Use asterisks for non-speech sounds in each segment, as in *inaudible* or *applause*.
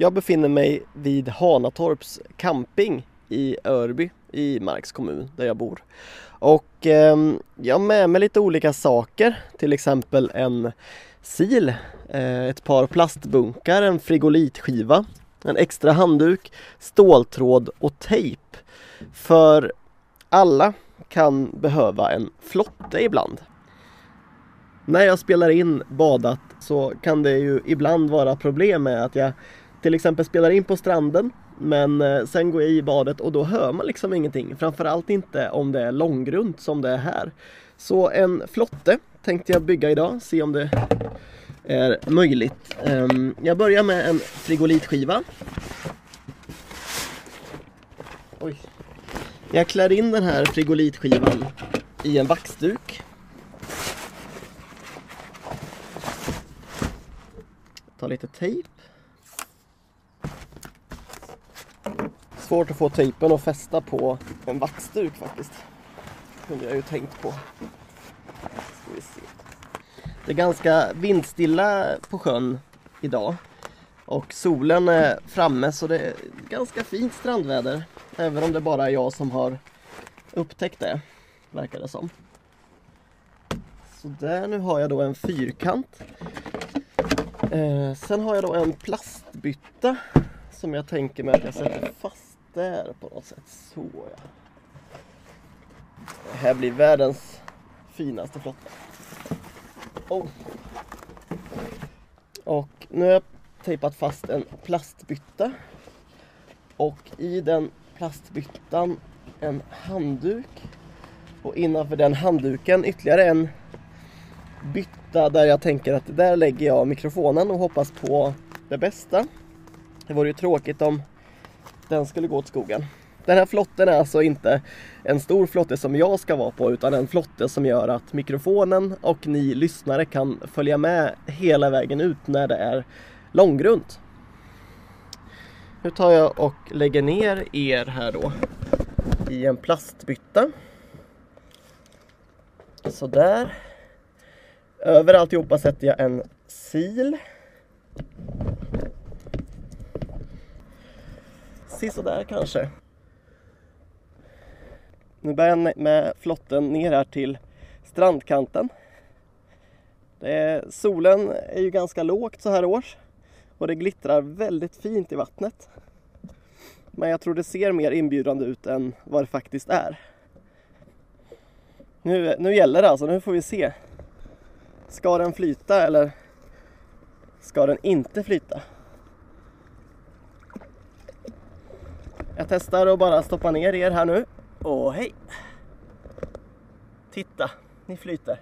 Jag befinner mig vid Hanatorps camping i Örby i Marks kommun där jag bor. Och eh, jag har med mig lite olika saker, till exempel en sil, eh, ett par plastbunkar, en frigolitskiva, en extra handduk, ståltråd och tejp. För alla kan behöva en flotte ibland. När jag spelar in badat så kan det ju ibland vara problem med att jag till exempel spelar in på stranden men eh, sen går jag i badet och då hör man liksom ingenting. Framförallt inte om det är långgrunt som det är här. Så en flotte tänkte jag bygga idag, se om det är möjligt. Ehm, jag börjar med en frigolitskiva. Oj. Jag klär in den här frigolitskivan i en vaxduk. Ta lite tejp. Svårt att få tejpen att fästa på en vaxduk faktiskt. kunde jag ju tänkt på. Ska vi se. Det är ganska vindstilla på sjön idag. Och solen är framme så det är ganska fint strandväder. Även om det bara är jag som har upptäckt det, verkar det som. Så där, nu har jag då en fyrkant. Eh, sen har jag då en plastbytta som jag tänker mig att jag sätter fast där på något sätt. Så ja. Det här blir världens finaste flotta. Oh. Och nu har jag tejpat fast en plastbytta. Och i den plastbyttan en handduk. Och innanför den handduken ytterligare en bytta där jag tänker att där lägger jag mikrofonen och hoppas på det bästa. Det vore ju tråkigt om den skulle gå åt skogen. Den här flotten är alltså inte en stor flotte som jag ska vara på utan en flotte som gör att mikrofonen och ni lyssnare kan följa med hela vägen ut när det är långgrunt. Nu tar jag och lägger ner er här då i en plastbytta. Sådär. Över alltihopa sätter jag en sil. Sisådär kanske. Nu börjar jag med flotten ner här till strandkanten. Är, solen är ju ganska lågt så här års och det glittrar väldigt fint i vattnet. Men jag tror det ser mer inbjudande ut än vad det faktiskt är. Nu, nu gäller det alltså, nu får vi se. Ska den flyta eller ska den inte flyta? Jag testar att bara stoppa ner er här nu. Och hej! Titta, ni flyter.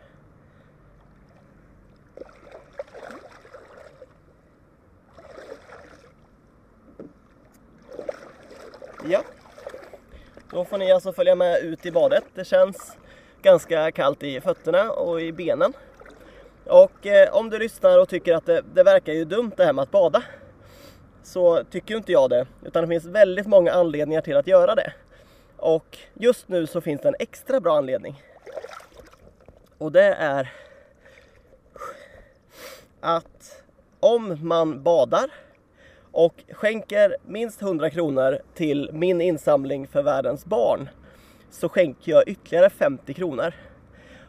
Ja. Då får ni alltså följa med ut i badet. Det känns ganska kallt i fötterna och i benen. Och eh, om du lyssnar och tycker att det, det verkar ju dumt det här med att bada så tycker inte jag det. Utan det finns väldigt många anledningar till att göra det. Och just nu så finns det en extra bra anledning. Och det är att om man badar och skänker minst 100 kronor till min insamling för världens barn så skänker jag ytterligare 50 kronor.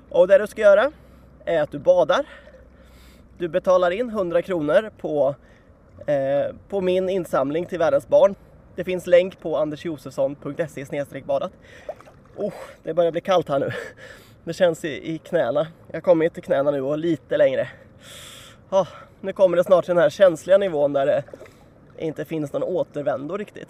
Och det du ska göra är att du badar. Du betalar in 100 kronor på, eh, på min insamling till världens barn. Det finns länk på andersjosefsson.se badat. Oh, det börjar bli kallt här nu. *laughs* Det känns i, i knäna. Jag har kommit till knäna nu och lite längre. Oh, nu kommer det snart till den här känsliga nivån där det inte finns någon återvändo riktigt.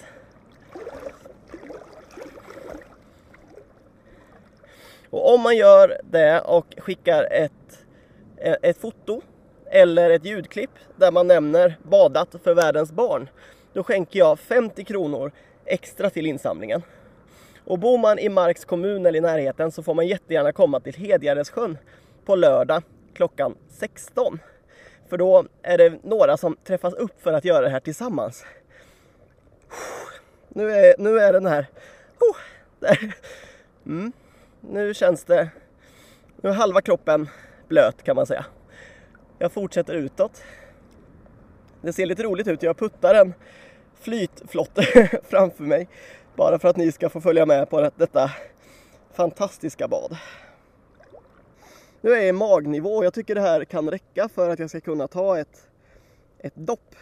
Och om man gör det och skickar ett, ett foto eller ett ljudklipp där man nämner badat för världens barn, då skänker jag 50 kronor extra till insamlingen. Och bor man i Marks kommun eller i närheten så får man jättegärna komma till Hedjaredssjön på lördag klockan 16. För då är det några som träffas upp för att göra det här tillsammans. Nu är, nu är den här... Oh, där. Mm. Nu känns det... Nu är halva kroppen blöt kan man säga. Jag fortsätter utåt. Det ser lite roligt ut. Jag puttar en flytflotte *laughs* framför mig bara för att ni ska få följa med på detta fantastiska bad. Nu är jag i magnivå och jag tycker det här kan räcka för att jag ska kunna ta ett, ett dopp.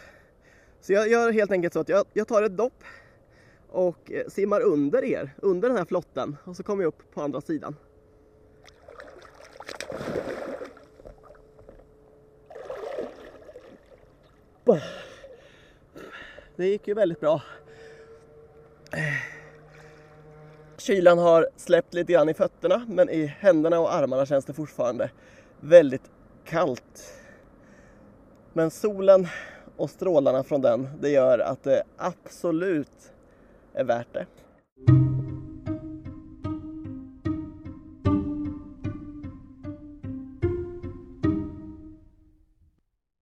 Så jag gör helt enkelt så att jag, jag tar ett dopp och eh, simmar under er, under den här flotten och så kommer jag upp på andra sidan. Det gick ju väldigt bra. Kylan har släppt lite grann i fötterna men i händerna och armarna känns det fortfarande väldigt kallt. Men solen och strålarna från den, det gör att det absolut är värt det.